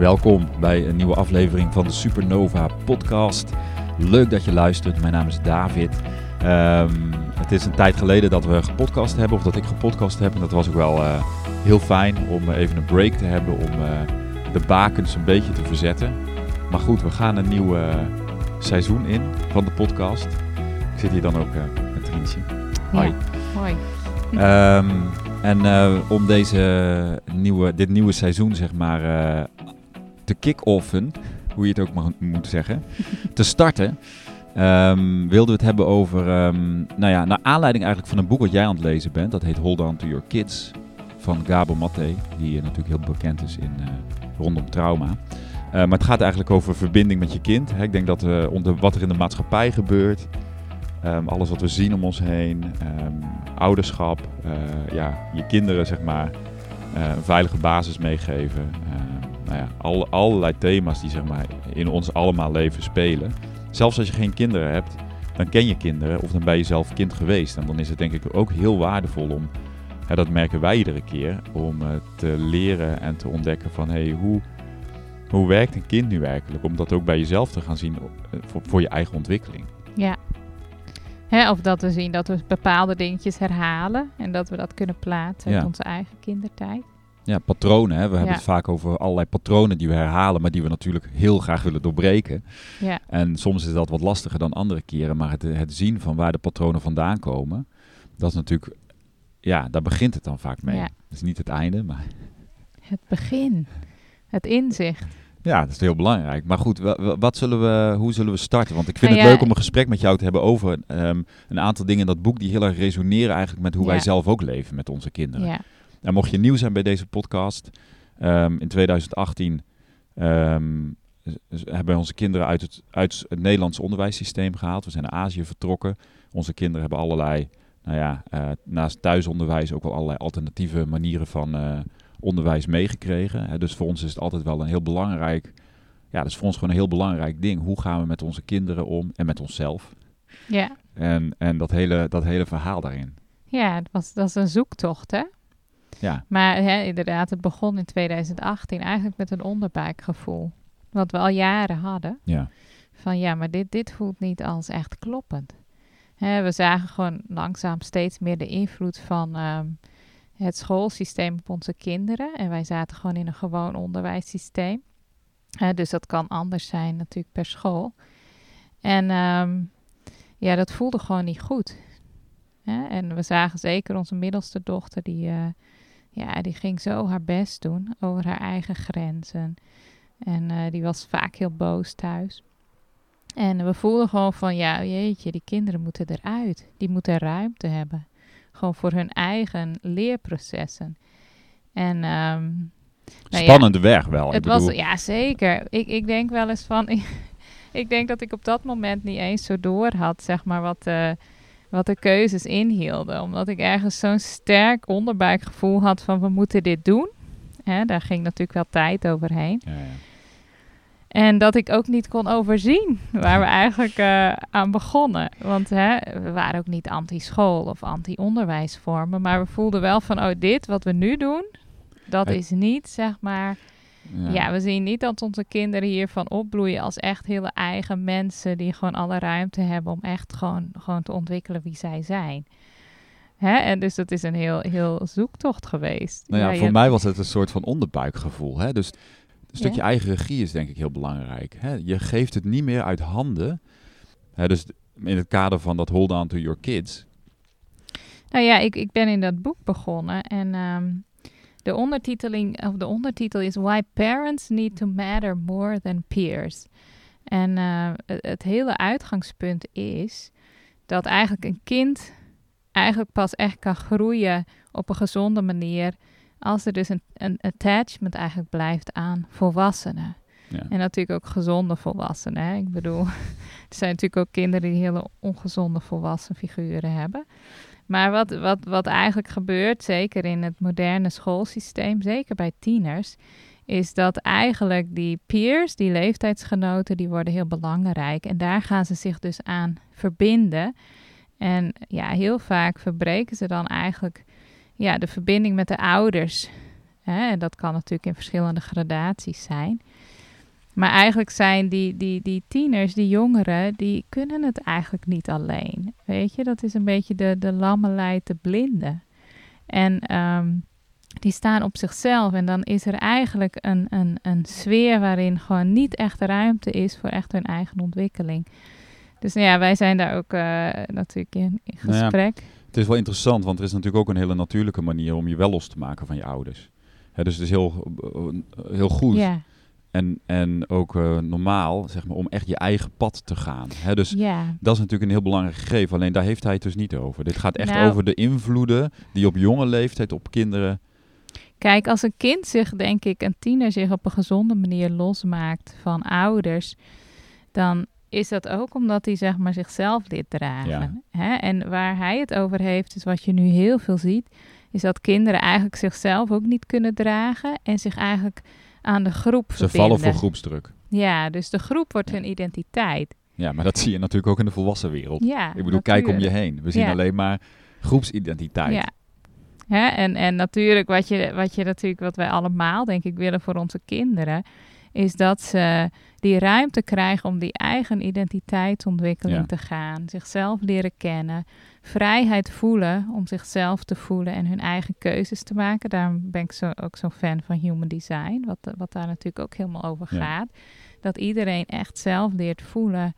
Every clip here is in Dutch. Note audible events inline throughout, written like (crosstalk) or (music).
Welkom bij een nieuwe aflevering van de Supernova podcast. Leuk dat je luistert. Mijn naam is David. Ehm, het is een tijd geleden dat we gepodcast hebben, of dat ik gepodcast heb. En dat was ook wel uh, heel fijn om even een break te hebben, om uh, de bakens een beetje te verzetten. Maar goed, we gaan een nieuw uh, seizoen in van de podcast. Ik zit hier dan ook met Trientje. Hoi. Ja, hoi. Um, en om deze nieuwe, dit nieuwe seizoen, zeg maar, te kick-offen, hoe je het ook mag, moet zeggen, te starten, um, wilden we het hebben over, um, nou ja, naar aanleiding eigenlijk van een boek wat jij aan het lezen bent. Dat heet Hold On To Your Kids van Gabo Matte, die uh, natuurlijk heel bekend is in, uh, rondom trauma. Uh, maar het gaat eigenlijk over verbinding met je kind. Ik denk dat onder wat er in de maatschappij gebeurt, um, alles wat we zien om ons heen, ouderschap, ja, je kinderen zeg maar een veilige basis meegeven nou ja, alle, allerlei thema's die zeg maar, in ons allemaal leven spelen. Zelfs als je geen kinderen hebt, dan ken je kinderen of dan ben je zelf kind geweest. En dan is het denk ik ook heel waardevol om, hè, dat merken wij iedere keer, om uh, te leren en te ontdekken van hey, hoe, hoe werkt een kind nu werkelijk? Om dat ook bij jezelf te gaan zien uh, voor, voor je eigen ontwikkeling. Ja. Hè, of dat we zien dat we bepaalde dingetjes herhalen en dat we dat kunnen plaatsen ja. in onze eigen kindertijd. Ja, patronen. Hè. We hebben het vaak over allerlei patronen die we herhalen, maar die we natuurlijk heel graag willen doorbreken. Ja. En soms is dat wat lastiger dan andere keren, maar het, het zien van waar de patronen vandaan komen, dat is natuurlijk, ja, daar begint het dan vaak mee. Ja. Het is niet het einde, maar... (laughs) Het begin, het inzicht. Ja, dat is heel belangrijk. Maar goed, wat zullen we, hoe zullen we starten? Want ik vind nou ja, het leuk om een gesprek met jou te hebben over um, een aantal dingen in dat boek die heel erg resoneren eigenlijk met hoe ja. wij zelf ook leven met onze kinderen. Ja. En mocht je nieuw zijn bij deze podcast, um, in 2018 um, hebben wij onze kinderen uit het, uit het Nederlandse onderwijssysteem gehaald. We zijn naar Azië vertrokken. Onze kinderen hebben allerlei, nou ja, uh, naast thuisonderwijs ook wel allerlei alternatieve manieren van uh, onderwijs meegekregen. Hè. Dus voor ons is het altijd wel een heel belangrijk, ja, dat is voor ons gewoon een heel belangrijk ding. Hoe gaan we met onze kinderen om en met onszelf? Ja. En, en dat, hele, dat hele verhaal daarin. Ja, dat, was, dat is een zoektocht, hè? Ja. Maar hè, inderdaad, het begon in 2018 eigenlijk met een onderbuikgevoel. Wat we al jaren hadden. Ja. Van ja, maar dit, dit voelt niet als echt kloppend. Hè, we zagen gewoon langzaam steeds meer de invloed van um, het schoolsysteem op onze kinderen. En wij zaten gewoon in een gewoon onderwijssysteem. Hè, dus dat kan anders zijn natuurlijk per school. En um, ja, dat voelde gewoon niet goed. Hè? En we zagen zeker onze middelste dochter, die, uh, ja, die ging zo haar best doen over haar eigen grenzen. En uh, die was vaak heel boos thuis. En we voelden gewoon van, ja, jeetje, die kinderen moeten eruit. Die moeten ruimte hebben. Gewoon voor hun eigen leerprocessen. En, um, nou Spannende ja, weg wel. Het was, ja, zeker. Ik, ik denk wel eens van, ik, (laughs) ik denk dat ik op dat moment niet eens zo door had, zeg maar, wat... Uh, wat de keuzes inhielden. Omdat ik ergens zo'n sterk onderbuikgevoel had van we moeten dit doen. Hè, daar ging natuurlijk wel tijd overheen. Ja, ja. En dat ik ook niet kon overzien waar we (laughs) eigenlijk uh, aan begonnen. Want hè, we waren ook niet anti-school of anti-onderwijsvormen. Maar we voelden wel van, oh dit wat we nu doen, dat is niet zeg maar... Ja. Ja. we zien niet dat onze kinderen hiervan opbloeien als echt hele eigen mensen die gewoon alle ruimte hebben om echt gewoon, gewoon te ontwikkelen wie zij zijn. Hè? En dus dat is een heel, heel zoektocht geweest. Nou ja, Ja, voor mij was het een soort van onderbuikgevoel. Hè? Dus een stukje eigen regie is denk ik heel belangrijk. Hè? Je geeft het niet meer uit handen. Hè, dus in het kader van dat hold on to your kids. Nou ja, ik, ik ben in dat boek begonnen en ehm, de, ondertiteling, of de ondertitel is Why Parents Need to Matter More Than Peers. En eh, het, het hele uitgangspunt is dat eigenlijk een kind eigenlijk pas echt kan groeien op een gezonde manier als er dus een, een attachment eigenlijk blijft aan volwassenen. Ja. En natuurlijk ook gezonde volwassenen. Hè? Ik bedoel, (laughs) er zijn natuurlijk ook kinderen die hele ongezonde volwassen figuren hebben. Maar wat, wat, wat eigenlijk gebeurt, zeker in het moderne schoolsysteem, zeker bij tieners, is dat eigenlijk die peers, die leeftijdsgenoten, die worden heel belangrijk. En daar gaan ze zich dus aan verbinden. En ja, heel vaak verbreken ze dan eigenlijk ja, de verbinding met de ouders. Hè? En dat kan natuurlijk in verschillende gradaties zijn. Maar eigenlijk zijn die, die, die tieners, die jongeren, die kunnen het eigenlijk niet alleen. Weet je, dat is een beetje de, de lammelei te blinde. En ehm, die staan op zichzelf. En dan is er eigenlijk een, een, een sfeer waarin gewoon niet echt ruimte is voor echt hun eigen ontwikkeling. Dus nou ja, wij zijn daar ook uh, natuurlijk in, in Nou ja, gesprek. Het is wel interessant, want er is natuurlijk ook een hele natuurlijke manier om je wel los te maken van je ouders. Hè, dus het is heel, eh, heel goed ja, en, en ook eh, normaal zeg maar, om echt je eigen pad te gaan. Hè, dus dat is natuurlijk een heel belangrijk gegeven, alleen daar heeft hij het dus niet over. Dit gaat echt Nou- over de invloeden die op jonge leeftijd op kinderen... Kijk, als een kind zich, denk ik, een tiener zich op een gezonde manier losmaakt van ouders, dan is dat ook omdat hij zeg maar zichzelf leert dragen. Hè? En waar hij het over heeft, is wat je nu heel veel ziet, is dat kinderen eigenlijk zichzelf ook niet kunnen dragen en zich eigenlijk aan de groep Ze verbinden. vallen voor groepsdruk. Ja, dus de groep wordt Ja. hun identiteit. Ja, maar dat zie je natuurlijk ook in de volwassen wereld. Ja, Ik bedoel, kijk om je heen. We zien Ja. alleen maar groepsidentiteit. Ja. Hè? En, en natuurlijk, wat je, wat je natuurlijk, wat wij allemaal denk ik willen voor onze kinderen, is dat ze die ruimte krijgen om die eigen identiteitsontwikkeling Ja. te gaan, zichzelf leren kennen, vrijheid voelen om zichzelf te voelen en hun eigen keuzes te maken. Daarom ben ik zo, ook zo'n fan van human design, wat, wat daar natuurlijk ook helemaal over Ja. gaat. Dat iedereen echt zelf leert voelen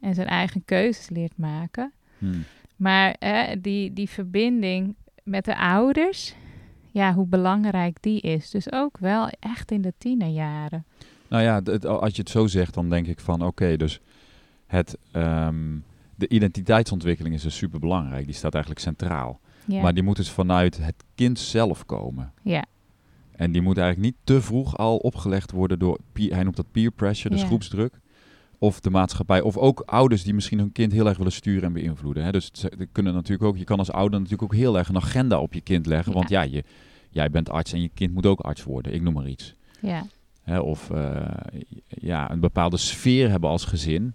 en zijn eigen keuzes leert maken. Hmm. Maar hè, die, die verbinding met de ouders, ja, hoe belangrijk die is. Dus ook wel echt in de tienerjaren. Nou ja, als je het zo zegt, dan denk ik van oké, dus het, ehm, de identiteitsontwikkeling is dus super belangrijk. Die staat eigenlijk centraal. Ja, Maar die moet dus vanuit het kind zelf komen. ja, En die moet eigenlijk niet te vroeg al opgelegd worden door, peer, hij noemt dat peer pressure, dus Ja. groepsdruk. Of de maatschappij. Of ook ouders die misschien hun kind heel erg willen sturen en beïnvloeden. Hè? Dus ze- kunnen natuurlijk ook, je kan als ouder natuurlijk ook heel erg een agenda op je kind leggen. Ja. Want ja, je, jij bent arts en je kind moet ook arts worden. Ik noem maar iets. ja, Hè, of eh, ja, een bepaalde sfeer hebben als gezin.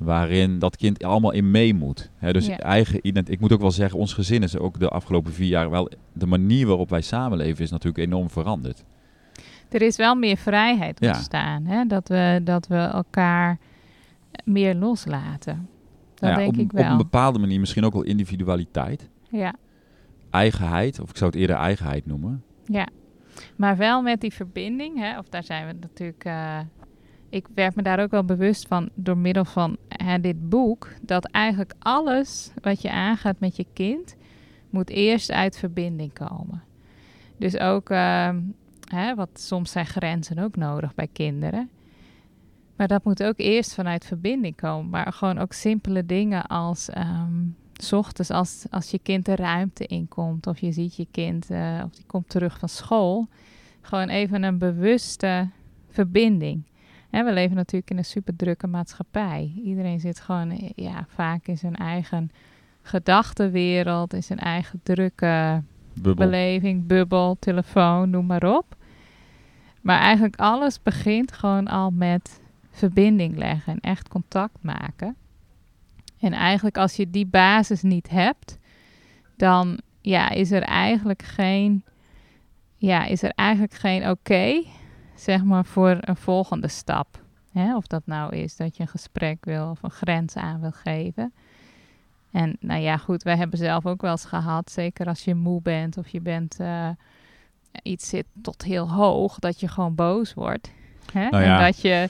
Waarin dat kind allemaal in mee moet. Dus Ja. eigen ident Ik moet ook wel zeggen, ons gezin is ook de afgelopen vier jaar wel. De manier waarop wij samenleven is natuurlijk enorm veranderd. Er is wel meer vrijheid Ja. ontstaan. Hè? Dat, we, dat we elkaar meer loslaten. Dat Nou ja, denk op, ik op een wel. bepaalde manier misschien ook wel individualiteit. Ja, Eigenheid, of ik zou het eerder eigenheid noemen. ja. Maar wel met die verbinding, hè? of daar zijn we natuurlijk... eh, ik werd me daar ook wel bewust van door middel van hè, dit boek... dat eigenlijk alles wat je aangaat met je kind... moet eerst uit verbinding komen. Dus ook, ehm, hè, wat soms zijn grenzen ook nodig bij kinderen... Maar dat moet ook eerst vanuit verbinding komen. Maar gewoon ook simpele dingen als... ehm, s ochtends als, als je kind de ruimte inkomt... of je ziet je kind eh, of die komt terug van school... gewoon even een bewuste verbinding. Hè, we leven natuurlijk in een super drukke maatschappij. Iedereen zit gewoon ja, vaak in zijn eigen gedachtenwereld... in zijn eigen drukke Bubbel. beleving, bubbel, telefoon, noem maar op. Maar eigenlijk alles begint gewoon al met verbinding leggen en echt contact maken. En eigenlijk als je die basis niet hebt, dan ja, is er eigenlijk geen, ja, is er eigenlijk geen oké, zeg maar, voor een volgende stap. Hè? Of dat nou is dat je een gesprek wil of een grens aan wil geven. En nou ja, goed, wij hebben zelf ook wel eens gehad, zeker als je moe bent of je bent eh, iets zit tot heel hoog, dat je gewoon boos wordt. Hè? Nou ja. En dat je,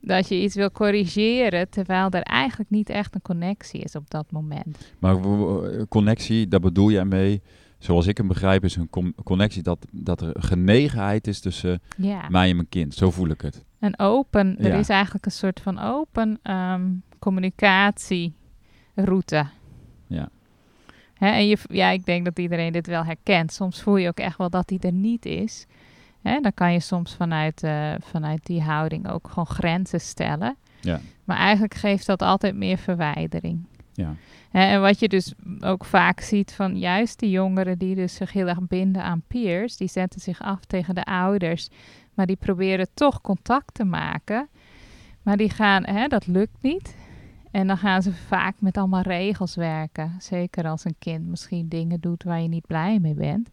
dat je iets wil corrigeren, terwijl er eigenlijk niet echt een connectie is op dat moment. Maar connectie, daar bedoel jij mee, zoals ik hem begrijp, is een connectie dat, dat er genegenheid is tussen Ja, mij en mijn kind. Zo voel ik het. een open, er Ja. is eigenlijk een soort van open ehm, communicatieroute. Ja. Hè, en je, ja, ik denk dat iedereen dit wel herkent. Soms voel je ook echt wel dat die er niet is. Hè, dan kan je soms vanuit, eh, vanuit die houding ook gewoon grenzen stellen. Ja. Maar eigenlijk geeft dat altijd meer verwijdering. Ja. En wat je dus ook vaak ziet van juist die jongeren die dus zich heel erg binden aan peers, die zetten zich af tegen de ouders, maar die proberen toch contact te maken. Maar die gaan, hè, dat lukt niet. En dan gaan ze vaak met allemaal regels werken. Zeker als een kind misschien dingen doet waar je niet blij mee bent.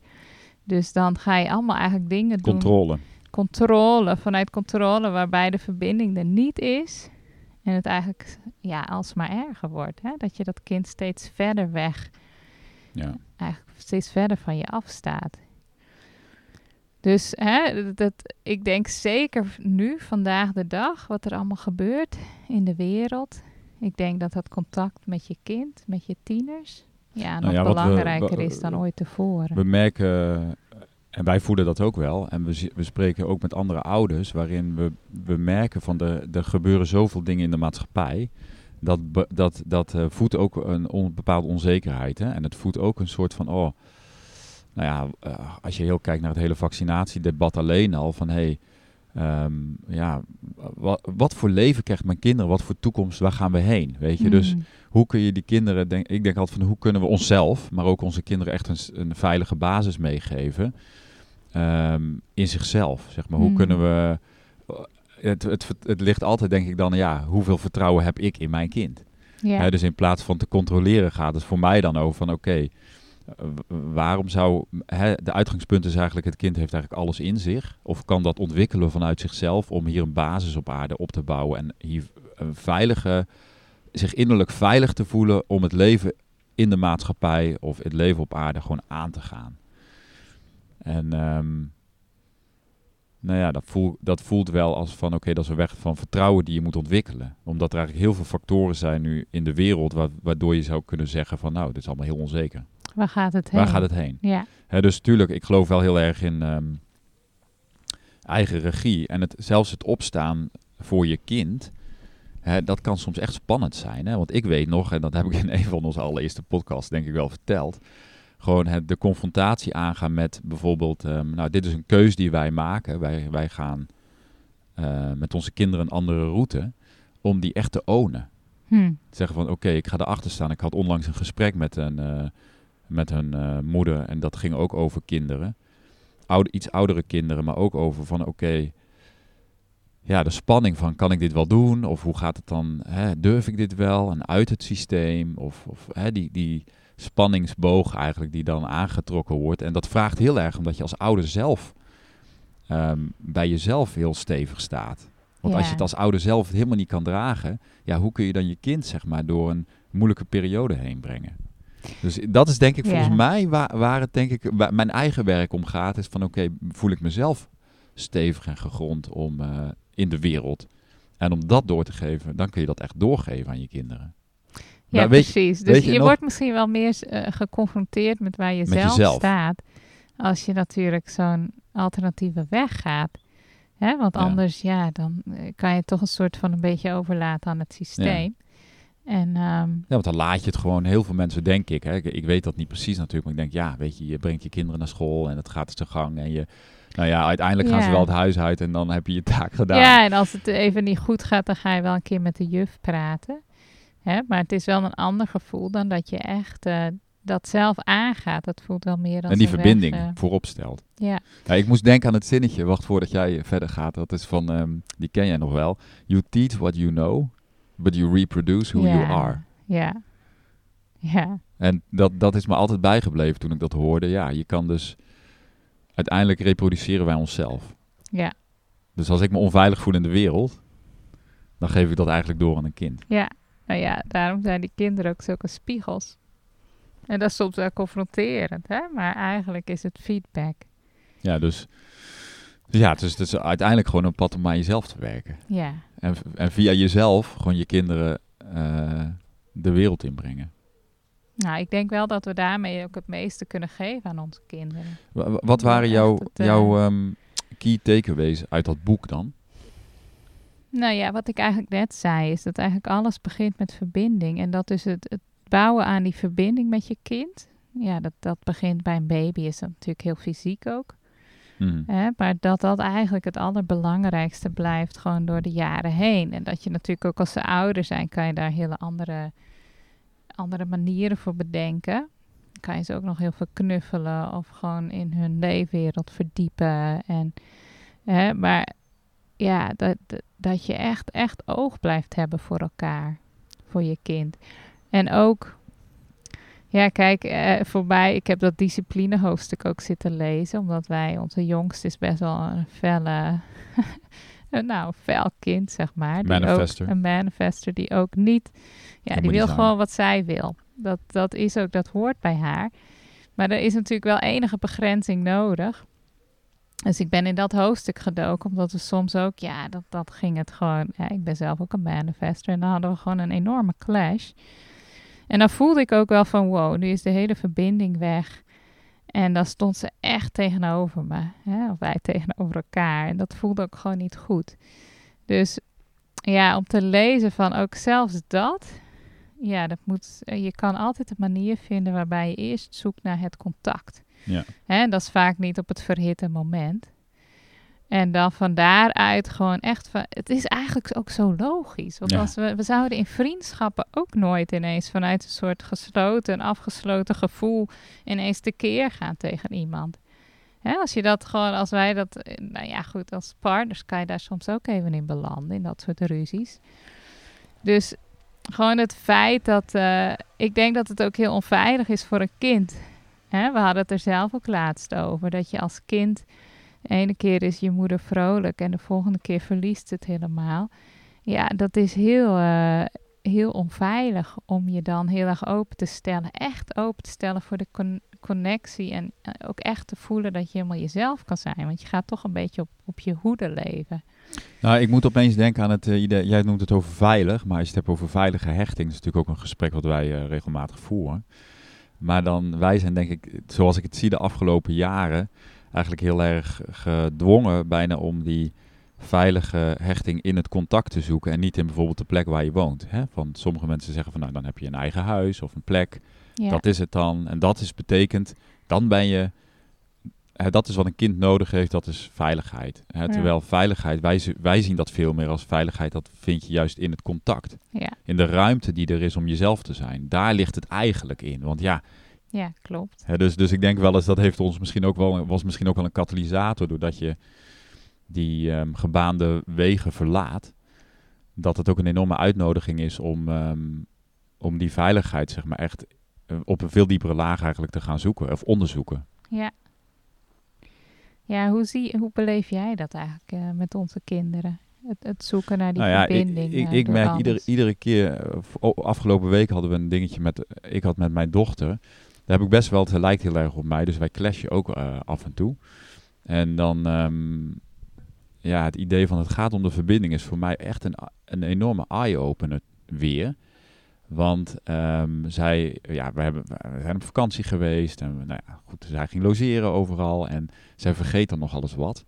Dus dan ga je allemaal eigenlijk dingen doen. Controle. Controle, vanuit controle, waarbij de verbinding er niet is. En het eigenlijk ja, alsmaar erger wordt. Hè? Dat je dat kind steeds verder weg, Ja. eigenlijk steeds verder van je afstaat. Dus hè, dat, ik denk zeker nu, vandaag de dag, wat er allemaal gebeurt in de wereld. Ik denk dat dat contact met je kind, met je tieners, ja, nog Nou ja, we- belangrijker we- is dan ooit tevoren. We merken, en wij voelen dat ook wel, en we, we spreken ook met andere ouders, waarin we, we merken van de, er gebeuren zoveel dingen in de maatschappij. Dat, dat, dat eh, voedt ook een on, bepaalde onzekerheid. Hè? En het voedt ook een soort van, oh, nou ja, eh, als je heel kijkt naar het hele vaccinatiedebat alleen al, van hé, hey, ehm, ja, wat, wat voor leven krijgt mijn kinderen, wat voor toekomst, waar gaan we heen? Weet je, dus Mm. hoe kun je die kinderen, denk, ik denk altijd van hoe kunnen we onszelf, maar ook onze kinderen echt een, een veilige basis meegeven ehm, in zichzelf, zeg maar. Hoe Mm. kunnen we, het, het, vert- het ligt altijd denk ik dan, ja, hoeveel vertrouwen heb ik in mijn kind? dus in plaats van te controleren gaat het voor mij dan over van oké, eh, waarom zou, hè, de uitgangspunt is eigenlijk het kind heeft eigenlijk alles in zich, of kan dat ontwikkelen vanuit zichzelf om hier een basis op aarde op te bouwen en hier een veilige, zich innerlijk veilig te voelen om het leven in de maatschappij of het leven op aarde gewoon aan te gaan. En ehm, nou ja, dat, voel, dat voelt wel als van oké, dat is een weg van vertrouwen die je moet ontwikkelen. Omdat er eigenlijk heel veel factoren zijn nu in de wereld wa- waardoor je zou kunnen zeggen van nou, dit is allemaal heel onzeker. Waar gaat het heen? Waar gaat het heen? Ja, dus tuurlijk, ik geloof wel heel erg in ehm, eigen regie. En het, zelfs het opstaan voor je kind, dat kan soms echt spannend zijn. Hè? Want ik weet nog, en dat heb ik in een van onze allereerste podcasts denk ik wel verteld. Gewoon het, de confrontatie aangaan met bijvoorbeeld, ehm, nou dit is een keus die wij maken. Wij, wij gaan eh, met onze kinderen een andere route, om die echt te ownen hm. zeggen van oké, ik ga erachter staan. Ik had onlangs een gesprek met een, eh, met hun eh, moeder en dat ging ook over kinderen. Oude, iets oudere kinderen, maar ook over van oké, ja, de spanning van kan ik dit wel doen? Of hoe gaat het dan? Hè, durf ik dit wel? En uit het systeem? Of, of hè, die, die spanningsboog eigenlijk die dan aangetrokken wordt. En dat vraagt heel erg omdat je als ouder zelf ehm, bij jezelf heel stevig staat. Want als je het als ouder zelf helemaal niet kan dragen, ja, hoe kun je dan je kind zeg maar door een moeilijke periode heen brengen? Dus dat is denk ik Ja. volgens mij waar, waar het denk ik waar mijn eigen werk om gaat, is van oké, voel ik mezelf stevig en gegrond om eh, in de wereld. En om dat door te geven, dan kun je dat echt doorgeven aan je kinderen. Ja, je- precies. Dus je, wordt misschien wel meer eh, geconfronteerd met waar je Met zelf jezelf. staat. Als je natuurlijk zo'n alternatieve weg gaat. Hè? Want anders, ja, dan eh, kan je toch een soort van een beetje overlaten aan het systeem. En ehm, Ja, want dan laat je het gewoon, heel veel mensen denk ik, hè, ik, ik weet dat niet precies natuurlijk, maar ik denk ja, weet je, je brengt je kinderen naar school en het gaat zijn gang en je, nou ja, uiteindelijk gaan ze wel het huis uit en dan heb je je taak gedaan. ja, en als het even niet goed gaat, dan ga je wel een keer met de juf praten. Hè? Maar het is wel een ander gevoel dan dat je echt eh, dat zelf aangaat. Dat voelt wel meer als en die een weg, verbinding eh, voorop stelt. ja. Ja, ik moest denken aan het zinnetje, wacht voordat jij verder gaat. Dat is van, ehm, die ken jij nog wel. You teach what you know, but you reproduce who you are. Ja. Ja. En dat, dat is me altijd bijgebleven toen ik dat hoorde. Ja, je kan dus, uiteindelijk reproduceren wij onszelf. Ja. Dus als ik me onveilig voel in de wereld, dan geef ik dat eigenlijk door aan een kind. Ja, nou ja, daarom zijn die kinderen ook zulke spiegels. En dat is soms wel confronterend, hè? maar eigenlijk is het feedback. Ja, dus, dus ja, het is, het is uiteindelijk gewoon een pad om aan jezelf te werken. Ja, En, en via jezelf gewoon je kinderen eh, de wereld inbrengen. nou, ik denk wel dat we daarmee ook het meeste kunnen geven aan onze kinderen. Wa- wa- Wat waren jouw, eh, jouw ehm, key takeaways uit dat boek dan? Nou ja, wat ik eigenlijk net zei, is dat eigenlijk alles begint met verbinding. En dat is het, het bouwen aan die verbinding met je kind. Ja, dat, dat begint bij een baby, is dat natuurlijk heel fysiek ook. Mhm. Hè? Maar dat dat eigenlijk het allerbelangrijkste blijft, gewoon door de jaren heen. En dat je natuurlijk ook als ze ouder zijn, kan je daar hele andere, andere manieren voor bedenken. Dan kan je ze ook nog heel veel knuffelen of gewoon in hun leefwereld verdiepen. En, hè? Maar ja, dat, dat- je echt, echt oog blijft hebben voor elkaar, voor je kind. En ook, Ja, kijk, eh, voor mij, ik heb dat discipline hoofdstuk ook zitten lezen, omdat wij, onze jongste is best wel een felle, een, (laughs) nou, fel kind, zeg maar. Die Manifester. Ook, een manifester die ook niet, ja, Dat die wil gewoon wat zij wil. Dat, dat is ook, dat hoort bij haar. Maar er is natuurlijk wel enige begrenzing nodig. Dus ik ben in dat hoofdstuk gedoken, omdat we soms ook, ja, dat, dat ging het gewoon. Ja, ik ben zelf ook een manifester en dan hadden we gewoon een enorme clash. En dan voelde ik ook wel van, wow, nu is de hele verbinding weg. En dan stond ze echt tegenover me, hè? of wij tegenover elkaar. En dat voelde ook gewoon niet goed. Dus ja, om te lezen van ook zelfs dat, ja, dat moet, eh, je kan altijd een manier vinden waarbij je eerst zoekt naar het contact. Ja. Hè, en dat is vaak niet op het verhitte moment. En dan van daaruit gewoon echt van. Het is eigenlijk ook zo logisch. Want Ja. als we, we zouden in vriendschappen ook nooit ineens vanuit een soort gesloten, afgesloten gevoel ineens tekeer gaan tegen iemand. Hè, als je dat gewoon, als wij dat, eh, nou ja, goed, als partners kan je daar soms ook even in belanden, in dat soort ruzies. Dus gewoon het feit dat, eh, ik denk dat het ook heel onveilig is voor een kind. Hè, we hadden het er zelf ook laatst over, dat je als kind, de ene keer is je moeder vrolijk en de volgende keer verliest het helemaal. Ja, dat is heel, eh, heel onveilig om je dan heel erg open te stellen. Echt open te stellen voor de con- connectie en eh, ook echt te voelen dat je helemaal jezelf kan zijn. Want je gaat toch een beetje op, op je hoede leven. Nou, ik moet opeens denken aan het eh, idee, jij noemt het over veilig, maar als je het hebt over veilige hechting, dat is natuurlijk ook een gesprek wat wij regelmatig voeren. Maar dan, wij zijn denk ik, zoals ik het zie de afgelopen jaren, eigenlijk heel erg gedwongen bijna om die veilige hechting in het contact te zoeken en niet in bijvoorbeeld de plek waar je woont. Hè? Van sommige mensen zeggen van nou dan heb je een eigen huis of een plek, Ja, dat is het dan. En dat is betekent, dan ben je, dat is wat een kind nodig heeft, dat is veiligheid. Ja. Terwijl veiligheid, wij, wij zien dat veel meer als veiligheid, dat vind je juist in het contact. ja, In de ruimte die er is om jezelf te zijn. Daar ligt het eigenlijk in. Want ja, ja, klopt. hè, dus, dus ik denk wel eens, dat heeft ons misschien ook wel, was misschien ook wel een katalysator, doordat je die ehm, gebaande wegen verlaat. Dat het ook een enorme uitnodiging is om, ehm, om die veiligheid, zeg maar, echt eh, op een veel diepere laag eigenlijk te gaan zoeken of onderzoeken. Ja. Ja, hoe, zie, hoe beleef jij dat eigenlijk eh, met onze kinderen? Het, het zoeken naar die nou ja, ik, verbinding. ik, eh, ik merk iedere, iedere keer, eh, afgelopen week hadden we een dingetje met, ik had met mijn dochter, daar heb ik best wel, het lijkt heel erg op mij, dus wij clashen ook af en toe. En dan, ehm, ja, het idee van het gaat om de verbinding is voor mij echt een, een enorme eye-opener weer. Want ehm, zij, ja, we, hebben, we zijn op vakantie geweest en nou ja, goed, zij ging logeren overal en zij vergeet dan nog alles wat.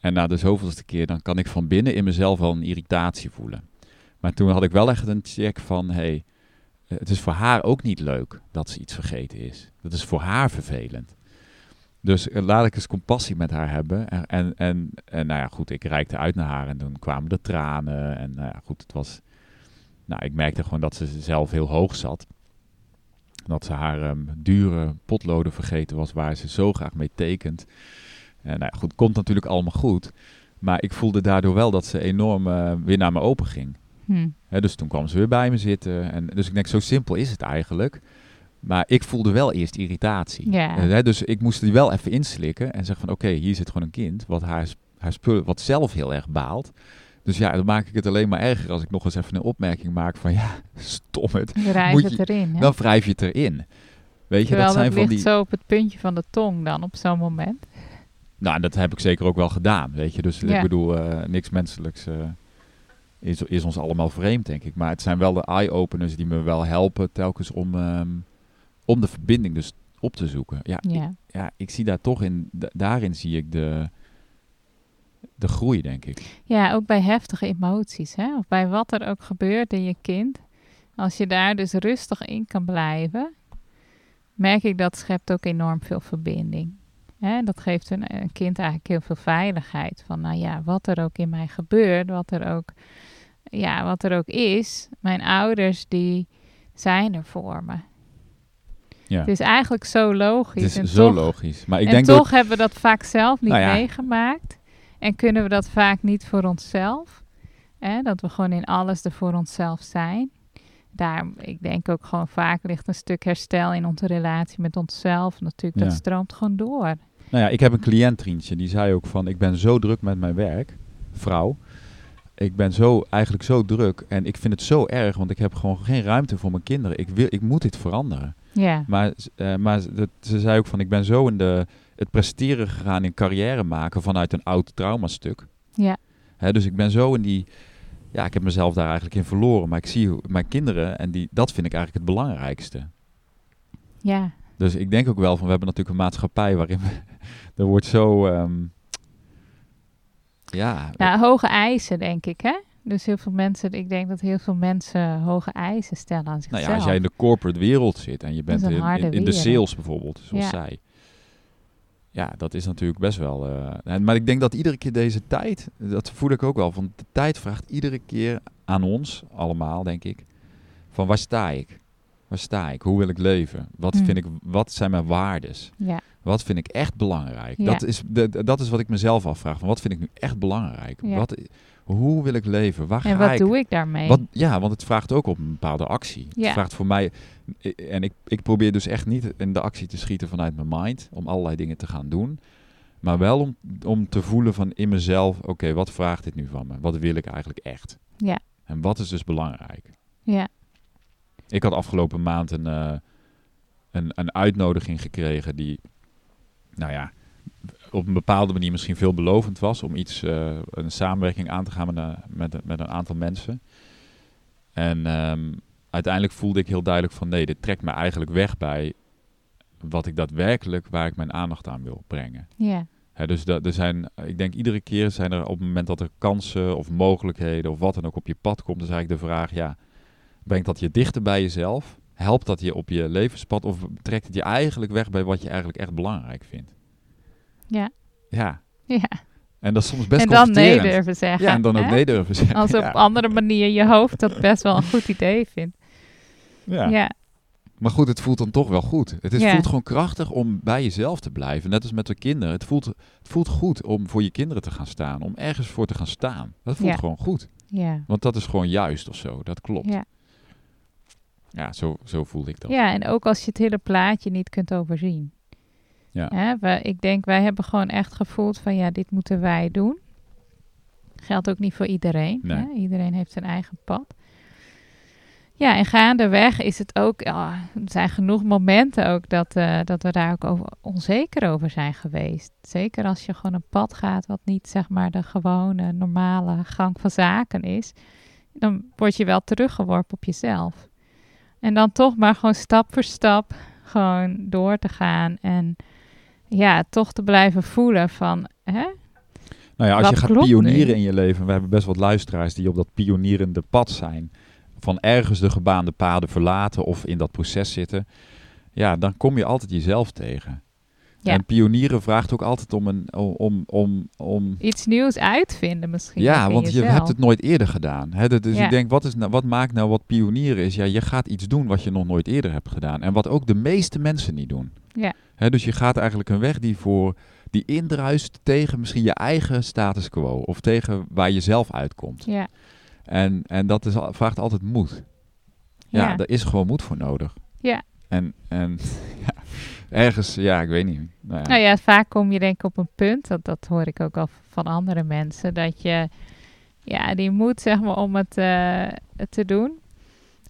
En na de zoveelste keer, dan kan ik van binnen in mezelf wel een irritatie voelen. Maar toen had ik wel echt een check van, hey, eh, het is voor haar ook niet leuk dat ze iets vergeten is. Dat is voor haar vervelend. Dus eh, laat ik eens compassie met haar hebben. En, en, en, en nou ja, goed, ik reikte uit naar haar en toen kwamen de tranen. En nou ja, goed, het was... Nou, ik merkte gewoon dat ze zelf heel hoog zat. Dat ze haar ehm, dure potloden vergeten was waar ze zo graag mee tekent. En nou ja, goed, komt natuurlijk allemaal goed. Maar ik voelde daardoor wel dat ze enorm eh, weer naar me open ging. Hm. Hè, dus toen kwam ze weer bij me zitten. En, dus ik denk, zo simpel is het eigenlijk. Maar ik voelde wel eerst irritatie. Eh, dus ik moest die wel even inslikken en zeggen van oké, hier zit gewoon een kind wat haar, haar spullen, wat zelf heel erg baalt. Dus ja, dan maak ik het alleen maar erger als ik nog eens even een opmerking maak van ja, stom het. Wrijf Moet het je- erin. Hè? Dan wrijf je het erin. Weet je, Terwijl dat zijn dat van ligt die... zo op het puntje van de tong dan op zo'n moment. Nou, en dat heb ik zeker ook wel gedaan, weet je. Dus Ja. ik bedoel, eh, niks menselijks eh, is, is ons allemaal vreemd, denk ik. Maar het zijn wel de eye-openers die me wel helpen telkens om, ehm, om de verbinding dus op te zoeken. Ja, Ja. Ik, ja ik zie daar toch in, da- daarin zie ik de, de groei, denk ik. ja, ook bij heftige emoties. Hè? Of bij wat er ook gebeurt in je kind. Als je daar dus rustig in kan blijven, merk ik dat schept ook enorm veel verbinding. Hè? Dat geeft een, een kind eigenlijk heel veel veiligheid. Van nou ja, wat er ook in mij gebeurt, wat er ook, ja, wat er ook is. Mijn ouders die zijn er voor me. Ja. Het is eigenlijk zo logisch. Het is en zo toch, logisch. Maar ik en denk toch dat... hebben we dat vaak zelf niet Nou ja. meegemaakt. En kunnen we dat vaak niet voor onszelf. Hè? Dat we gewoon in alles er voor onszelf zijn. daar, ik denk ook gewoon vaak ligt een stuk herstel in onze relatie met onszelf. Natuurlijk, dat Ja. stroomt gewoon door. Nou ja, ik heb een cliënt, Trientje, die zei ook van... ik ben zo druk met mijn werk, vrouw. Ik ben zo, eigenlijk zo druk en ik vind het zo erg... want ik heb gewoon geen ruimte voor mijn kinderen. Ik, wil, ik moet dit veranderen. Ja, Maar, eh, maar dat, ze zei ook van... ik ben zo in de, het presteren gegaan in carrière maken... vanuit een oud traumastuk. ja, Hè, dus ik ben zo in die... Ja, ik heb mezelf daar eigenlijk in verloren. Maar ik zie hoe- mijn kinderen en die, dat vind ik eigenlijk het belangrijkste. ja, Dus ik denk ook wel van, we hebben natuurlijk een maatschappij waarin we, (laughs) er wordt zo, ehm, ja, Nou, hoge eisen, denk ik, hè? Dus heel veel mensen, ik denk dat heel veel mensen hoge eisen stellen aan nou zichzelf. ja, als jij in de corporate wereld zit en je bent in, harde in, in de sales bijvoorbeeld, zoals Ja. zij. Ja, dat is natuurlijk best wel. eh, maar ik denk dat iedere keer deze tijd, dat voel ik ook wel, van de tijd vraagt iedere keer aan ons allemaal, denk ik, van waar sta ik? Waar sta ik? Hoe wil ik leven? Wat Hmm. vind ik? Wat zijn mijn waardes? Ja, Wat vind ik echt belangrijk? Ja. Dat, is de- dat is wat ik mezelf afvraag. Van wat vind ik nu echt belangrijk? Ja. Wat, hoe wil ik leven? Waar en ga wat ik? doe ik daarmee? Wat, ja, want het vraagt ook op een bepaalde actie. Ja. Het vraagt voor mij... En ik, ik probeer dus echt niet in de actie te schieten vanuit mijn mind. Om allerlei dingen te gaan doen. Maar wel om, om te voelen van in mezelf... Oké, wat vraagt dit nu van me? Wat wil ik eigenlijk echt? Ja. En wat is dus belangrijk? Ja, Ik had afgelopen maand een, eh, een, een uitnodiging gekregen die, nou ja, op een bepaalde manier misschien veelbelovend was om iets, eh, een samenwerking aan te gaan met een, met, een- met een aantal mensen. En ehm, uiteindelijk voelde ik heel duidelijk van nee, dit trekt me eigenlijk weg bij wat ik daadwerkelijk, waar ik mijn aandacht aan wil brengen. ja, Hè, dus dat, er zijn, ik denk iedere keer zijn er op het moment dat er kansen of mogelijkheden of wat dan ook op je pad komt, is eigenlijk de vraag, ja, brengt dat je dichter bij jezelf? Helpt dat je op je levenspad of trekt het je eigenlijk weg bij wat je eigenlijk echt belangrijk vindt? Ja, Ja, ja. en dat is soms best en dan nee durven zeggen. Ja, en dan ook nee durven zeggen. Als op ja. andere manier je hoofd dat best wel een goed idee vindt. Ja. Ja, Maar goed, het voelt dan toch wel goed. Het is, Ja. voelt gewoon krachtig om bij jezelf te blijven. Net als met de kinderen. Het voelt, het voelt goed om voor je kinderen te gaan staan. Om ergens voor te gaan staan. Dat voelt gewoon goed. ja, Want dat is gewoon juist of zo. Dat klopt. Ja, ja. zo, zo voelde ik dat. Ja, en ook als je het hele plaatje niet kunt overzien. Ja. Hè, we, ik denk, wij hebben gewoon echt gevoeld van ja, dit moeten wij doen. Geldt ook niet voor iedereen. Nee. Hè? Iedereen heeft zijn eigen pad. Ja, en gaandeweg is het ook, er zijn genoeg momenten ook dat, eh, dat we daar ook over, onzeker over zijn geweest. Zeker als je gewoon een pad gaat wat niet zeg maar de gewone normale gang van zaken is. Dan word je wel teruggeworpen op jezelf. En dan toch maar gewoon stap voor stap gewoon door te gaan en ja, toch te blijven voelen van, hè? Nou ja, als Wat je gaat pionieren nu? in je leven. We hebben best wat luisteraars die op dat pionierende pad zijn. Van ergens de gebaande paden verlaten of in dat proces zitten. Ja, dan kom je altijd jezelf tegen. Ja. En pionieren vraagt ook altijd om een... Om, om, om, iets nieuws uitvinden misschien. ja, want je hebt het nooit eerder gedaan. Hè? Dus Ja. ik denk, wat, is nou, wat maakt nou wat pionieren is? Ja, je gaat iets doen wat je nog nooit eerder hebt gedaan. En wat ook de meeste mensen niet doen. Ja. Hè, dus je gaat eigenlijk een weg die voor die indruist tegen misschien je eigen status quo. Of tegen waar je zelf uitkomt. Ja, En, en dat is, vraagt altijd moed. Ja, ja. daar is gewoon moed voor nodig. Ja. En, en ja, (laughs) ergens, ja, ik weet niet. Nou ja. Nou ja, vaak kom je denk ik op een punt, dat, dat hoor ik ook al van andere mensen, dat je ja, die moed zeg maar om het eh, te doen.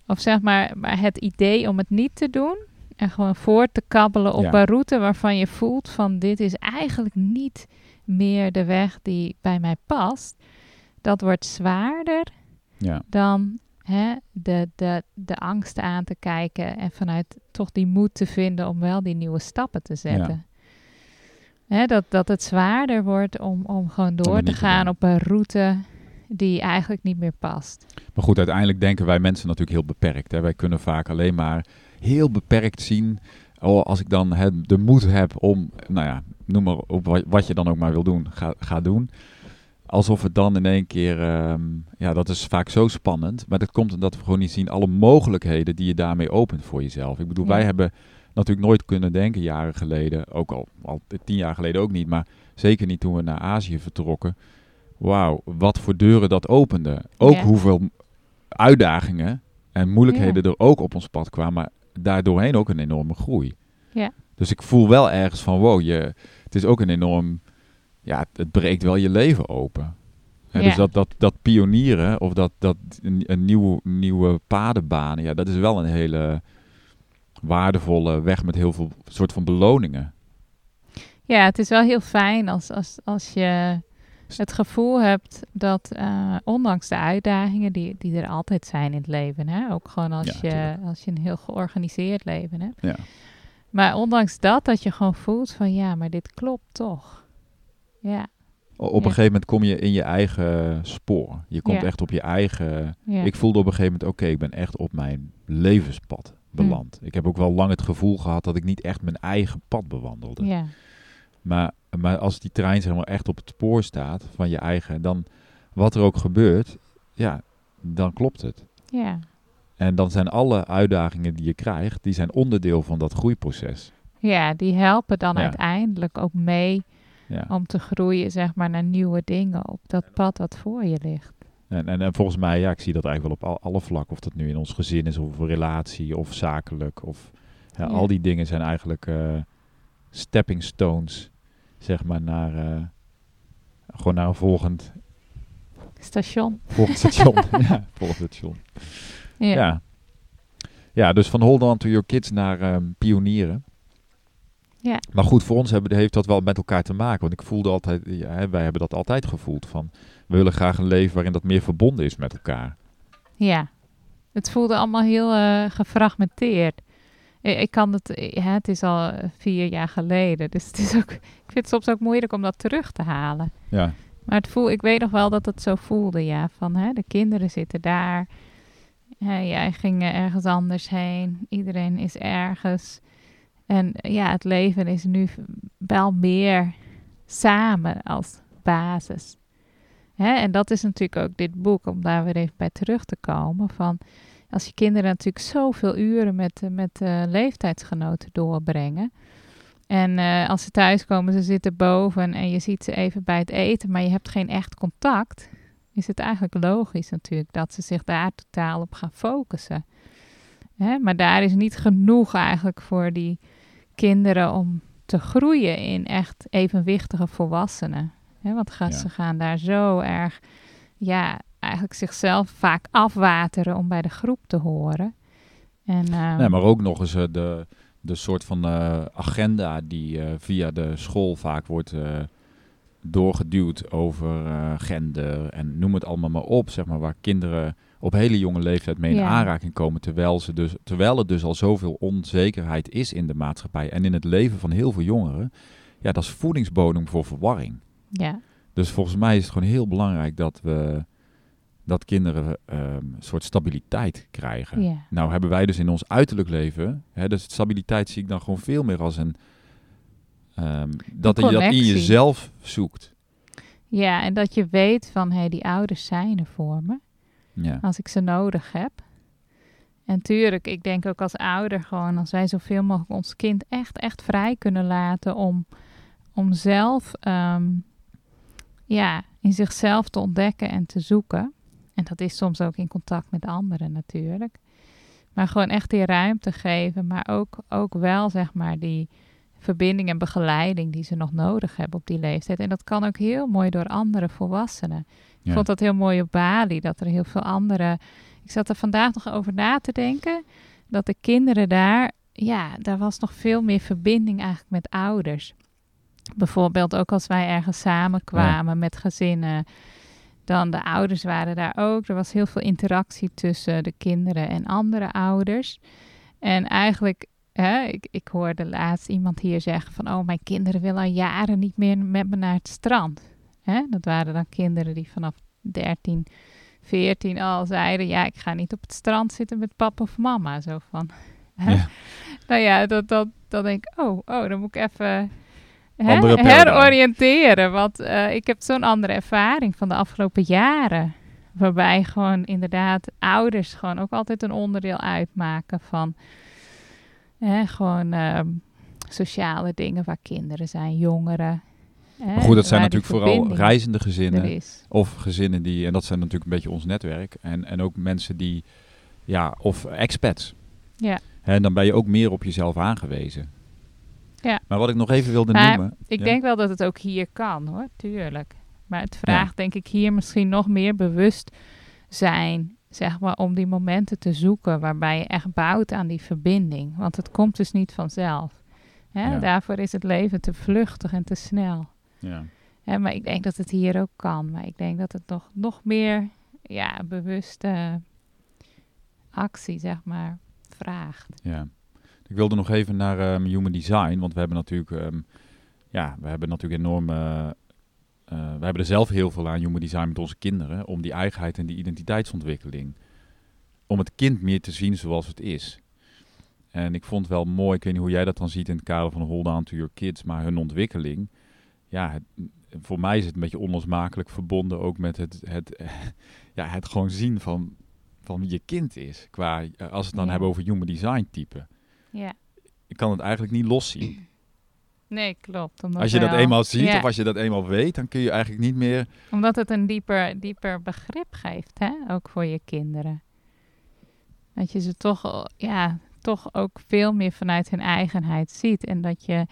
Of zeg maar, maar het idee om het niet te doen. En gewoon voort te kabbelen op Ja. een route waarvan je voelt van dit is eigenlijk niet meer de weg die bij mij past. Dat wordt zwaarder ja. dan hè, de, de, de angsten aan te kijken en vanuit toch die moed te vinden om wel die nieuwe stappen te zetten. Hè, dat, dat het zwaarder wordt om, om gewoon door te gaan op een route die eigenlijk niet meer past. Maar goed, uiteindelijk denken wij mensen natuurlijk heel beperkt. Hè. Wij kunnen vaak alleen maar heel beperkt zien. Oh, als ik dan hè, de moed heb om, nou ja, noem maar op wat, wat je dan ook maar wil doen, ga, ga doen. Alsof het dan in één keer, ehm, ja, dat is vaak zo spannend. Maar dat komt omdat we gewoon niet zien alle mogelijkheden die je daarmee opent voor jezelf. Ik bedoel, Ja. wij hebben natuurlijk nooit kunnen denken jaren geleden, ook al, al tien jaar geleden ook niet, maar zeker niet toen we naar Azië vertrokken. Wauw, wat voor deuren dat opende. Ook Ja. hoeveel uitdagingen En moeilijkheden er ook op ons pad kwamen, maar daardoorheen ook een enorme groei. Ja. Dus ik voel wel ergens van, wow, je, het is ook een enorm, ja, het, het breekt wel je leven open. Ja. Dus dat, dat, dat pionieren of dat, dat een, nieuwe, nieuwe padenbanen, ja, dat is wel een hele waardevolle weg met heel veel soort van beloningen. Ja, het is wel heel fijn als, als, als je het gevoel hebt dat, eh, ondanks de uitdagingen die, die er altijd zijn in het leven, hè, ook gewoon als, Ja, je, tuurlijk. als je een heel georganiseerd leven hebt, Ja. maar ondanks dat, dat je gewoon voelt van ja, maar dit klopt toch. Ja, Op een gegeven moment kom je in je eigen spoor. Je komt echt op je eigen... Ik voelde op een gegeven moment, oké, ik ben echt op mijn levenspad beland. Ik heb ook wel lang het gevoel gehad dat ik niet echt mijn eigen pad bewandelde. ja. Maar, maar als die trein zeg maar echt op het spoor staat van je eigen, dan wat er ook gebeurt, ja, dan klopt het. ja. En dan zijn alle uitdagingen die je krijgt, die zijn onderdeel van dat groeiproces. Ja, die helpen dan Ja. uiteindelijk ook mee Ja. om te groeien, zeg maar, naar nieuwe dingen op dat pad wat voor je ligt. En, en, en volgens mij, ja, ik zie dat eigenlijk wel op al, alle vlakken. Of dat nu in ons gezin is, of relatie, of zakelijk. Of, ja, Ja. Al die dingen zijn eigenlijk eh, stepping stones, zeg maar, naar, eh, gewoon naar een volgend, Station. volgend (laughs) station. ja, volgend station. Ja. Ja. ja. dus van hold on to your kids naar ehm, pionieren. Ja. Maar goed, voor ons hebben, heeft dat wel met elkaar te maken. Want ik voelde altijd, ja, wij hebben dat altijd gevoeld van, we willen graag een leven waarin dat meer verbonden is met elkaar. Ja, het voelde allemaal heel eh, gefragmenteerd. Ik, kan het, eh, het is al eh, vier jaar geleden, dus het is ook, ik vind het soms ook moeilijk om dat terug te halen. Ja, Maar het voel, ik weet nog wel dat het zo voelde, ja, van hè, de kinderen zitten daar, hè, jij ging ergens anders heen, iedereen is ergens. En ja, het leven is nu wel meer samen als basis. Hè? En dat is natuurlijk ook dit boek, om daar weer even bij terug te komen. Van als je kinderen natuurlijk zoveel uren met, eh, met eh, leeftijdsgenoten doorbrengen. En eh, als ze thuiskomen, ze zitten boven en je ziet ze even bij het eten, maar je hebt geen echt contact. Is het eigenlijk logisch natuurlijk dat ze zich daar totaal op gaan focussen. Hè? Maar daar is niet genoeg eigenlijk voor die kinderen om te groeien in echt evenwichtige volwassenen. Want Ja. ze gaan daar zo erg, ja, eigenlijk zichzelf vaak afwateren om bij de groep te horen. En, ehm, nee, maar ook nog eens eh, de, de soort van eh, agenda die eh, via de school vaak wordt doorgeduwd over gender en noem het allemaal maar op, zeg maar, waar kinderen op hele jonge leeftijd mee in Ja. aanraking komen, terwijl, ze dus, terwijl er dus al zoveel onzekerheid is in de maatschappij en in het leven van heel veel jongeren. Ja, dat is voedingsbodem voor verwarring. ja, Dus volgens mij is het gewoon heel belangrijk dat we dat kinderen ehm, een soort stabiliteit krijgen. ja, Nou hebben wij dus in ons uiterlijk leven, hè, dus stabiliteit zie ik dan gewoon veel meer als een, ehm, dat je dat in jezelf zoekt. ja, en dat je weet van, hé, hey, die ouders zijn er voor me. Ja, als ik ze nodig heb. En tuurlijk, ik denk ook als ouder gewoon, als wij zoveel mogelijk ons kind echt, echt vrij kunnen laten om, om zelf, ehm, ja, in zichzelf te ontdekken en te zoeken. En dat is soms ook in contact met anderen natuurlijk. Maar gewoon echt die ruimte geven, maar ook, ook wel, zeg maar, die verbinding en begeleiding die ze nog nodig hebben op die leeftijd. En dat kan ook heel mooi door andere volwassenen. Ik vond dat heel mooi op Bali, dat er heel veel andere... Ik zat er vandaag nog over na te denken, dat de kinderen daar... Ja, daar was nog veel meer verbinding eigenlijk met ouders. Bijvoorbeeld ook als wij ergens samenkwamen met gezinnen... Dan de ouders waren daar ook. Er was heel veel interactie tussen de kinderen en andere ouders. En eigenlijk, hè, ik, ik hoorde laatst iemand hier zeggen van... oh, mijn kinderen willen al jaren niet meer met me naar het strand. Hè? Dat waren dan kinderen die vanaf 13, 14 al zeiden... ja, ik ga niet op het strand zitten met papa of mama. Zo van... Ja. (laughs) Nou ja, dat, dat, dan denk ik, oh, oh, dan moet ik even... hè, heroriënteren, want eh, ik heb zo'n andere ervaring van de afgelopen jaren. Waarbij gewoon inderdaad ouders gewoon ook altijd een onderdeel uitmaken van hè, gewoon ehm, sociale dingen waar kinderen zijn, jongeren. Maar goed, dat zijn natuurlijk vooral reizende gezinnen of gezinnen die, en dat zijn natuurlijk een beetje ons netwerk, en, en ook mensen die ja, of expats. Ja. En dan ben je ook meer op jezelf aangewezen. Ja. Maar wat ik nog even wilde Maar noemen. Ik ja. denk wel dat het ook hier kan hoor, tuurlijk. Maar het vraagt denk ik hier misschien nog meer bewust zijn, zeg maar, om die momenten te zoeken waarbij je echt bouwt aan die verbinding. Want het komt dus niet vanzelf. Hè? Ja. Daarvoor is het leven te vluchtig en te snel. Ja. Hè, maar ik denk dat het hier ook kan. Maar ik denk dat het nog, nog meer ja, bewuste actie, zeg maar, vraagt. Ja. Ik wilde nog even naar ehm, human design, want we hebben natuurlijk, ehm, ja, we hebben natuurlijk enorm, eh, eh, we hebben er zelf heel veel aan human design met onze kinderen, om die eigenheid en die identiteitsontwikkeling, om het kind meer te zien zoals het is. En ik vond het wel mooi, ik weet niet hoe jij dat dan ziet in het kader van Hold On To Your Kids, maar hun ontwikkeling, ja, het, voor mij is het een beetje onlosmakelijk verbonden ook met het, het, (laughs) ja, het gewoon zien van, van wie je kind is. Qua, eh, als we het dan Ja. hebben over human design type. Ja. Ik kan het eigenlijk niet loszien. Nee, klopt. Omdat Als je dat eenmaal ziet Ja. of als je dat eenmaal weet, dan kun je eigenlijk niet meer... Omdat het een dieper, dieper begrip geeft, hè? ook voor je kinderen. Dat je ze toch, ja, toch ook veel meer vanuit hun eigenheid ziet. En dat je,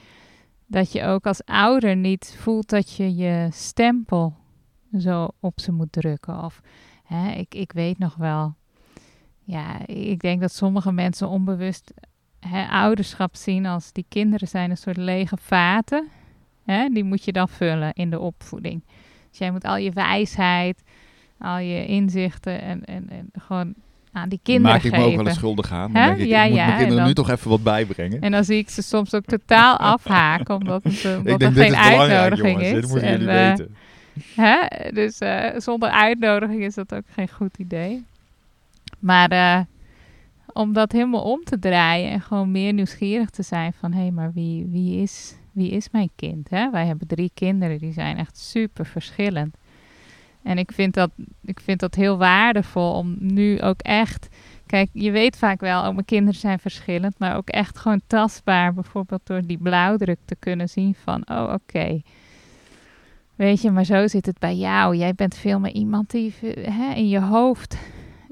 dat je ook als ouder niet voelt dat je je stempel zo op ze moet drukken. Of hè, ik, ik weet nog wel, ja, ik denk dat sommige mensen onbewust hè, ouderschap zien als die kinderen zijn een soort lege vaten. Hè, die moet je dan vullen in de opvoeding. Dus jij moet al je wijsheid, al je inzichten en, en, en gewoon aan die kinderen maak ik me geven. ook wel eens schuldig aan. Dan denk ik, Ja, ik moet ja, mijn en kinderen dan- nu toch even wat bijbrengen. En dan zie ik ze soms ook totaal (laughs) afhaken, omdat, het, omdat denk, er geen uitnodiging jongens, is. dit moeten En, jullie eh, weten. Hè? Dus eh, zonder uitnodiging is dat ook geen goed idee. Maar om dat helemaal om te draaien en gewoon meer nieuwsgierig te zijn van... hé, maar wie, wie, is, wie is mijn kind? Hè? Wij hebben drie kinderen, die zijn echt super verschillend. En ik vind, dat, ik vind dat heel waardevol om nu ook echt... Kijk, je weet vaak wel, oh, mijn kinderen zijn verschillend... maar ook echt gewoon tastbaar, bijvoorbeeld door die blauwdruk te kunnen zien van... oh, oké, Weet je, maar zo zit het bij jou. Jij bent veel meer iemand die hè, in je hoofd.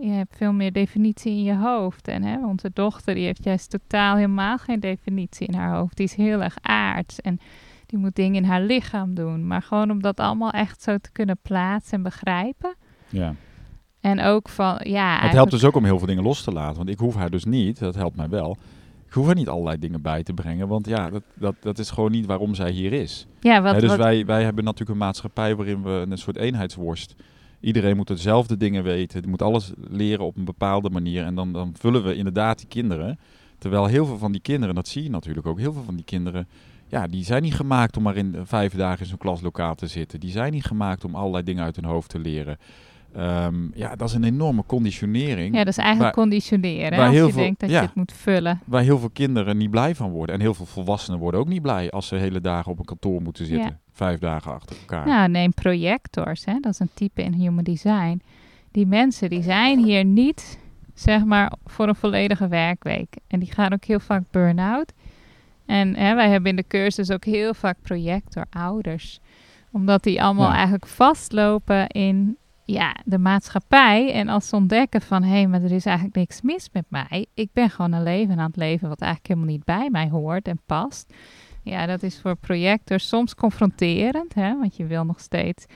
Je hebt veel meer definitie in je hoofd. En hè, onze dochter die heeft juist totaal helemaal geen definitie in haar hoofd. Die is heel erg aards. En die moet dingen in haar lichaam doen. Maar gewoon om dat allemaal echt zo te kunnen plaatsen en begrijpen. Ja. En ook van, ja. Het helpt dus ook om heel veel dingen los te laten. Want ik hoef haar dus niet, dat helpt mij wel. Ik hoef haar niet allerlei dingen bij te brengen. Want ja, dat, dat, dat is gewoon niet waarom zij hier is. Ja, wat, Hè, dus wat, wij, wij hebben natuurlijk een maatschappij waarin we een soort eenheidsworst. Iedereen moet dezelfde dingen weten. Die moet alles leren op een bepaalde manier. En dan, dan vullen we inderdaad die kinderen. Terwijl heel veel van die kinderen, dat zie je natuurlijk ook, heel veel van die kinderen, ja, die zijn niet gemaakt om maar in vijf dagen in zo'n klaslokaal te zitten. Die zijn niet gemaakt om allerlei dingen uit hun hoofd te leren. Ehm, ja, dat is een enorme conditionering. ja, dat is eigenlijk waar- conditioneren. waar Als heel je veel- denkt dat ja. je het moet vullen. Waar heel veel kinderen niet blij van worden. En heel veel volwassenen worden ook niet blij als ze hele dagen op een kantoor moeten zitten. Ja. Vijf dagen achter elkaar. Nou, neem projectors, hè? dat is een type in human design. Die mensen die zijn hier niet, zeg maar, voor een volledige werkweek. En die gaan ook heel vaak burn-out. En hè, wij hebben in de cursus ook heel vaak projectorouders. Omdat die allemaal Ja. eigenlijk vastlopen in ja, de maatschappij. En als ze ontdekken van, hé, hey, maar er is eigenlijk niks mis met mij. Ik ben gewoon een leven aan het leven wat eigenlijk helemaal niet bij mij hoort en past. Ja, dat is voor projectors soms confronterend, hè, want je wil nog steeds,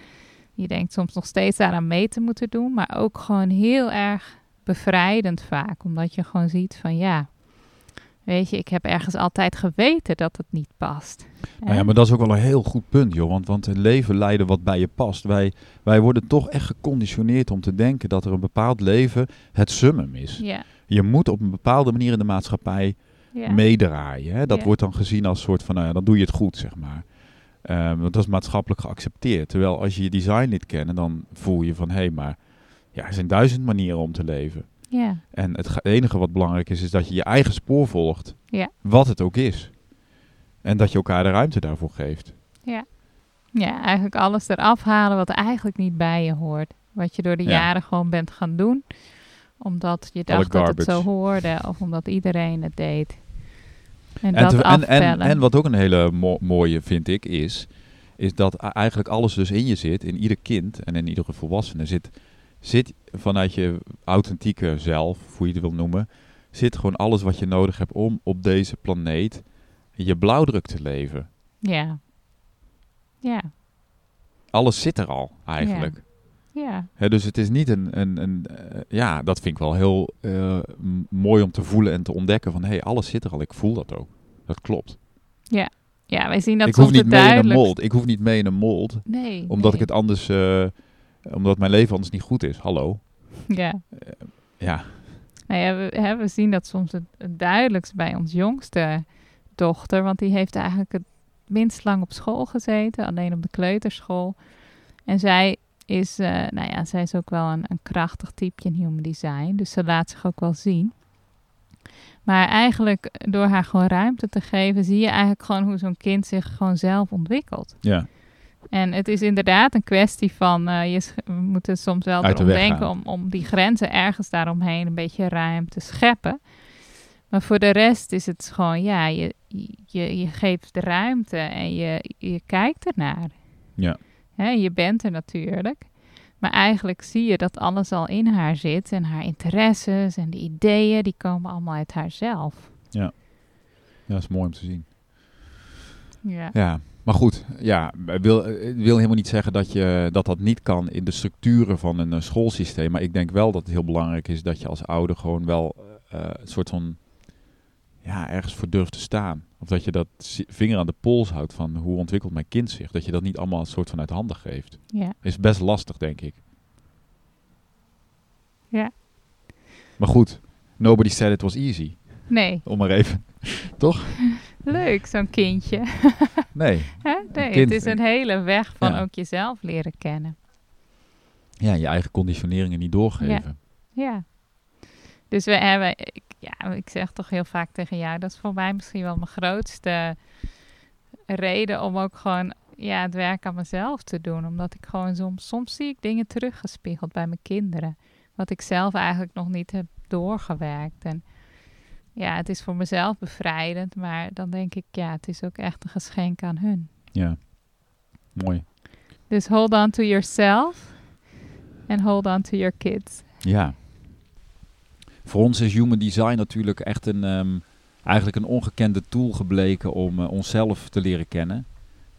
je denkt soms nog steeds daaraan mee te moeten doen, maar ook gewoon heel erg bevrijdend vaak, omdat je gewoon ziet van ja, weet je, ik heb ergens altijd geweten dat het niet past. Nou ja, maar dat is ook wel een heel goed punt, joh. Want, want het leven leiden wat bij je past. Wij, wij worden toch echt geconditioneerd om te denken dat er een bepaald leven het summum is. ja, Je moet op een bepaalde manier in de maatschappij ja, meedraaien. Hè? Dat Ja. wordt dan gezien als soort van, nou ja, dan doe je het goed, zeg maar. Want dat is maatschappelijk geaccepteerd. Terwijl als je je design niet kent, dan voel je van, hé, hey, maar ja, er zijn duizend manieren om te leven. Ja, En het enige wat belangrijk is, is dat je je eigen spoor volgt. Ja. Wat het ook is. En dat je elkaar de ruimte daarvoor geeft. ja, eigenlijk alles eraf halen wat eigenlijk niet bij je hoort. Wat je door de Ja. jaren gewoon bent gaan doen, omdat je dacht dat het zo hoorde of omdat iedereen het deed. En, En, dat en, en, wat ook een hele mo- mooie vind ik is, is dat eigenlijk alles dus in je zit, in ieder kind en in iedere volwassene zit zit vanuit je authentieke zelf, hoe je het wil noemen, zit gewoon alles wat je nodig hebt om op deze planeet je blauwdruk te leven. Ja. Ja. Alles zit er al, eigenlijk. Ja. Dus het is niet een, een, een eh, ja, dat vind ik wel heel eh, mooi om te voelen en te ontdekken van, hé, hey, alles zit er al. Ik voel dat ook. Dat klopt. Ja, wij zien dat ik hoef niet mee in een mold. Ik hoef niet mee in een mold, Nee. omdat nee. ik het anders, eh, omdat mijn leven anders niet goed is. Hallo. Ja. Ja, Nou ja, we, hè, we zien dat soms het, het duidelijkst bij ons jongste dochter. Want die heeft eigenlijk het minst lang op school gezeten. Alleen op de kleuterschool. En zij is, eh, nou ja, zij is ook wel een, een krachtig type in human design. Dus ze laat zich ook wel zien. Maar eigenlijk door haar gewoon ruimte te geven, zie je eigenlijk gewoon hoe zo'n kind zich gewoon zelf ontwikkelt. ja, En het is inderdaad een kwestie van, eh, je we moeten soms wel de erom denken om, om die grenzen ergens daaromheen een beetje ruim te scheppen. Maar voor de rest is het gewoon, ja, je, je, je geeft de ruimte en je, je kijkt ernaar. Ja. Je bent er natuurlijk. Maar eigenlijk zie je dat alles al in haar zit. En haar interesses en de ideeën, die komen allemaal uit haarzelf. ja, dat is mooi om te zien. Ja. Ja, maar goed, ja, ik wil, wil helemaal niet zeggen dat, je, dat dat niet kan in de structuren van een eh, schoolsysteem. Maar ik denk wel dat het heel belangrijk is dat je als ouder gewoon wel eh, een soort van, ja, ergens voor durft te staan. Of dat je dat vinger aan de pols houdt van hoe ontwikkelt mijn kind zich. Dat je dat niet allemaal een soort van uit handen geeft. ja. Is best lastig, denk ik. Ja. Maar goed, nobody said it was easy. Nee, Om maar even, (laughs) toch? Leuk zo'n kindje. (laughs) Nee. Nee, kind- het is een hele weg van Ja. ook jezelf leren kennen. Ja, je eigen conditioneringen niet doorgeven. Ja. Dus we hebben, ik, ja, ik zeg toch heel vaak tegen jou, dat is voor mij misschien wel mijn grootste reden om ook gewoon ja, het werk aan mezelf te doen. Omdat ik gewoon soms, soms zie ik dingen teruggespiegeld bij mijn kinderen. Wat ik zelf eigenlijk nog niet heb doorgewerkt. En ja, het is voor mezelf bevrijdend, maar dan denk ik, ja, het is ook echt een geschenk aan hun. Ja. Mooi. Dus hold on to yourself and hold on to your kids. Ja. Voor ons is human design natuurlijk echt een, ehm, eigenlijk een ongekende tool gebleken om eh, onszelf te leren kennen.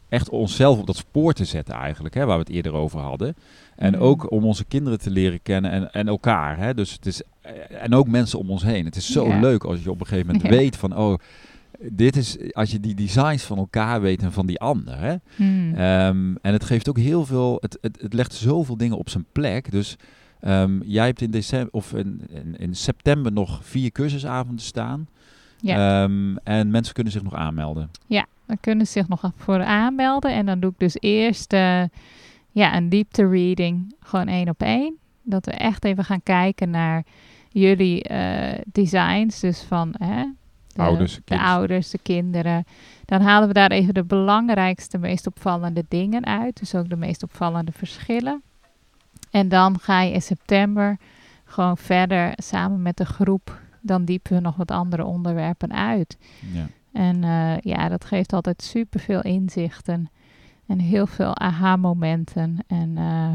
Echt onszelf op dat spoor te zetten eigenlijk, hè, waar we het eerder over hadden. En Mm. ook om onze kinderen te leren kennen en, en elkaar. Hè. Dus het is, en ook mensen om ons heen. Het is zo Ja. leuk als je op een gegeven moment (laughs) Ja. weet van, oh, dit is, als je die designs van elkaar weet en van die ander. Hè. Hmm. Ehm, en het geeft ook heel veel, het, het, het legt zoveel dingen op zijn plek. Dus ehm, jij hebt in, december, of in, in, in september nog vier cursusavonden staan. ja. Ehm, en mensen kunnen zich nog aanmelden. Dan kunnen ze zich nog voor aanmelden. En dan doe ik dus eerst eh, ja, een diepte reading, gewoon één op één. Dat we echt even gaan kijken naar jullie eh, designs. Dus van hè, de, Ouders, de kids. ouders, de kinderen. Dan halen we daar even de belangrijkste, meest opvallende dingen uit. Dus ook de meest opvallende verschillen. En dan ga je in september gewoon verder samen met de groep. Dan diepen we nog wat andere onderwerpen uit. Ja. En eh, ja, dat geeft altijd superveel inzichten en heel veel aha-momenten. En, eh,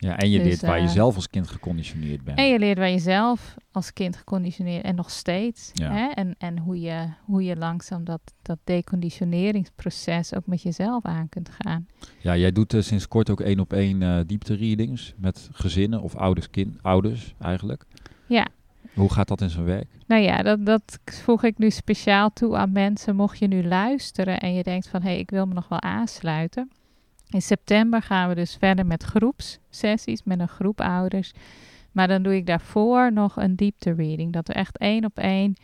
Ja, en je Dus, leert waar je eh, zelf als kind geconditioneerd bent. en je leert waar je zelf als kind geconditioneerd en nog steeds. Ja. Hè? En, en hoe, je, hoe je langzaam dat, dat deconditioneringsproces ook met jezelf aan kunt gaan. Ja, jij doet eh, sinds kort ook één op één eh diepte readings met gezinnen of ouders, kind, ouders eigenlijk. Ja. Hoe gaat dat in zijn werk? Nou ja, dat, dat voeg ik nu speciaal toe aan mensen. Mocht je nu luisteren en je denkt van... hé, hey, ik wil me nog wel aansluiten. In september gaan we dus verder met groepssessies met een groep ouders. Maar dan doe ik daarvoor nog een diepte reading. Dat we echt één op één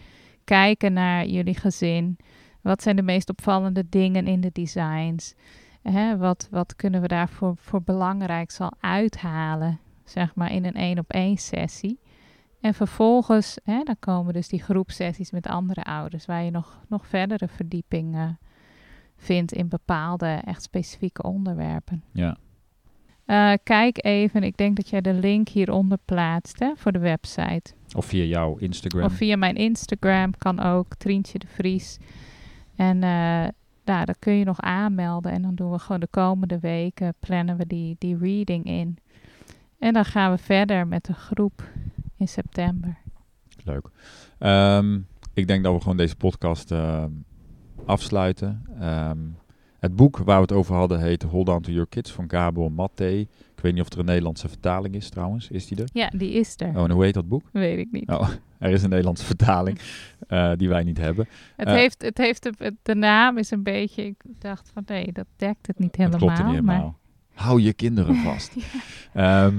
kijken naar jullie gezin. Wat zijn de meest opvallende dingen in de designs? Wat, wat kunnen we daarvoor voor belangrijk zal uithalen? Zeg maar in een één op één sessie. En vervolgens, dan komen dus die groepsessies met andere ouders, waar je nog, nog verdere verdieping eh, vindt in bepaalde echt specifieke onderwerpen. Ja. Eh, kijk even, ik denk dat jij de link hieronder plaatst hè, voor de website. Of via jouw Instagram. Of via mijn Instagram kan ook, Trientje de Vries. En eh nou, dan kun je nog aanmelden en dan doen we gewoon de komende weken, plannen we die, die reading in. En dan gaan we verder met de groep in september. Leuk. Ehm, ik denk dat we gewoon deze podcast ehm, afsluiten. Ehm, het boek waar we het over hadden heet Hold On To Your Kids van Gabo Matte. Ik weet niet of er een Nederlandse vertaling is trouwens. Is die er? Ja, die is er. Oh, en hoe heet dat boek? Weet ik niet. Oh, (laughs) er is een Nederlandse vertaling (laughs) eh, die wij niet hebben. Het Eh, heeft, het heeft de, het- de naam is een beetje. Ik dacht van nee, dat dekt het niet Dat helemaal. klopt er niet maar- helemaal. Hou je kinderen (laughs) vast. Ehm,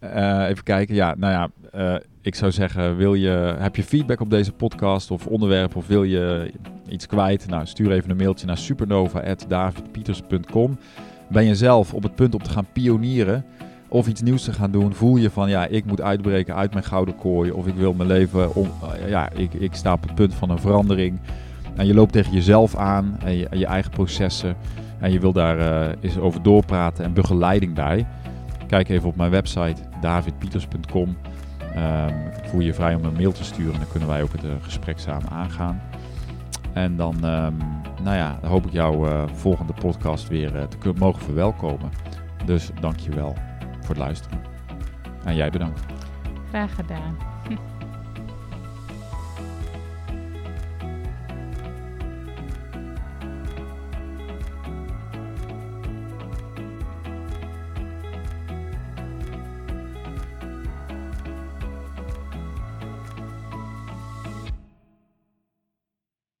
eh, even kijken. Ja, nou ja, eh, ik zou zeggen, wil je, heb je feedback op deze podcast of onderwerp of wil je iets kwijt? Nou, stuur even een mailtje naar supernova.davidpieters.com. Ben je zelf op het punt om te gaan pionieren of iets nieuws te gaan doen? Voel je van, ja, ik moet uitbreken uit mijn gouden kooi of ik wil mijn leven, om, eh, ja, ik, ik sta op het punt van een verandering. En je loopt tegen jezelf aan en je, en je eigen processen. En je wil daar eh, eens over doorpraten en begeleiding bij. Kijk even op mijn website davidpieters.com. Ehm, voel je vrij om een mail te sturen. Dan kunnen wij ook het eh, gesprek samen aangaan. En dan ehm, nou ja, dan hoop ik jou eh, volgende podcast weer te mogen verwelkomen. Dus dank je wel voor het luisteren. En jij bedankt. Graag gedaan.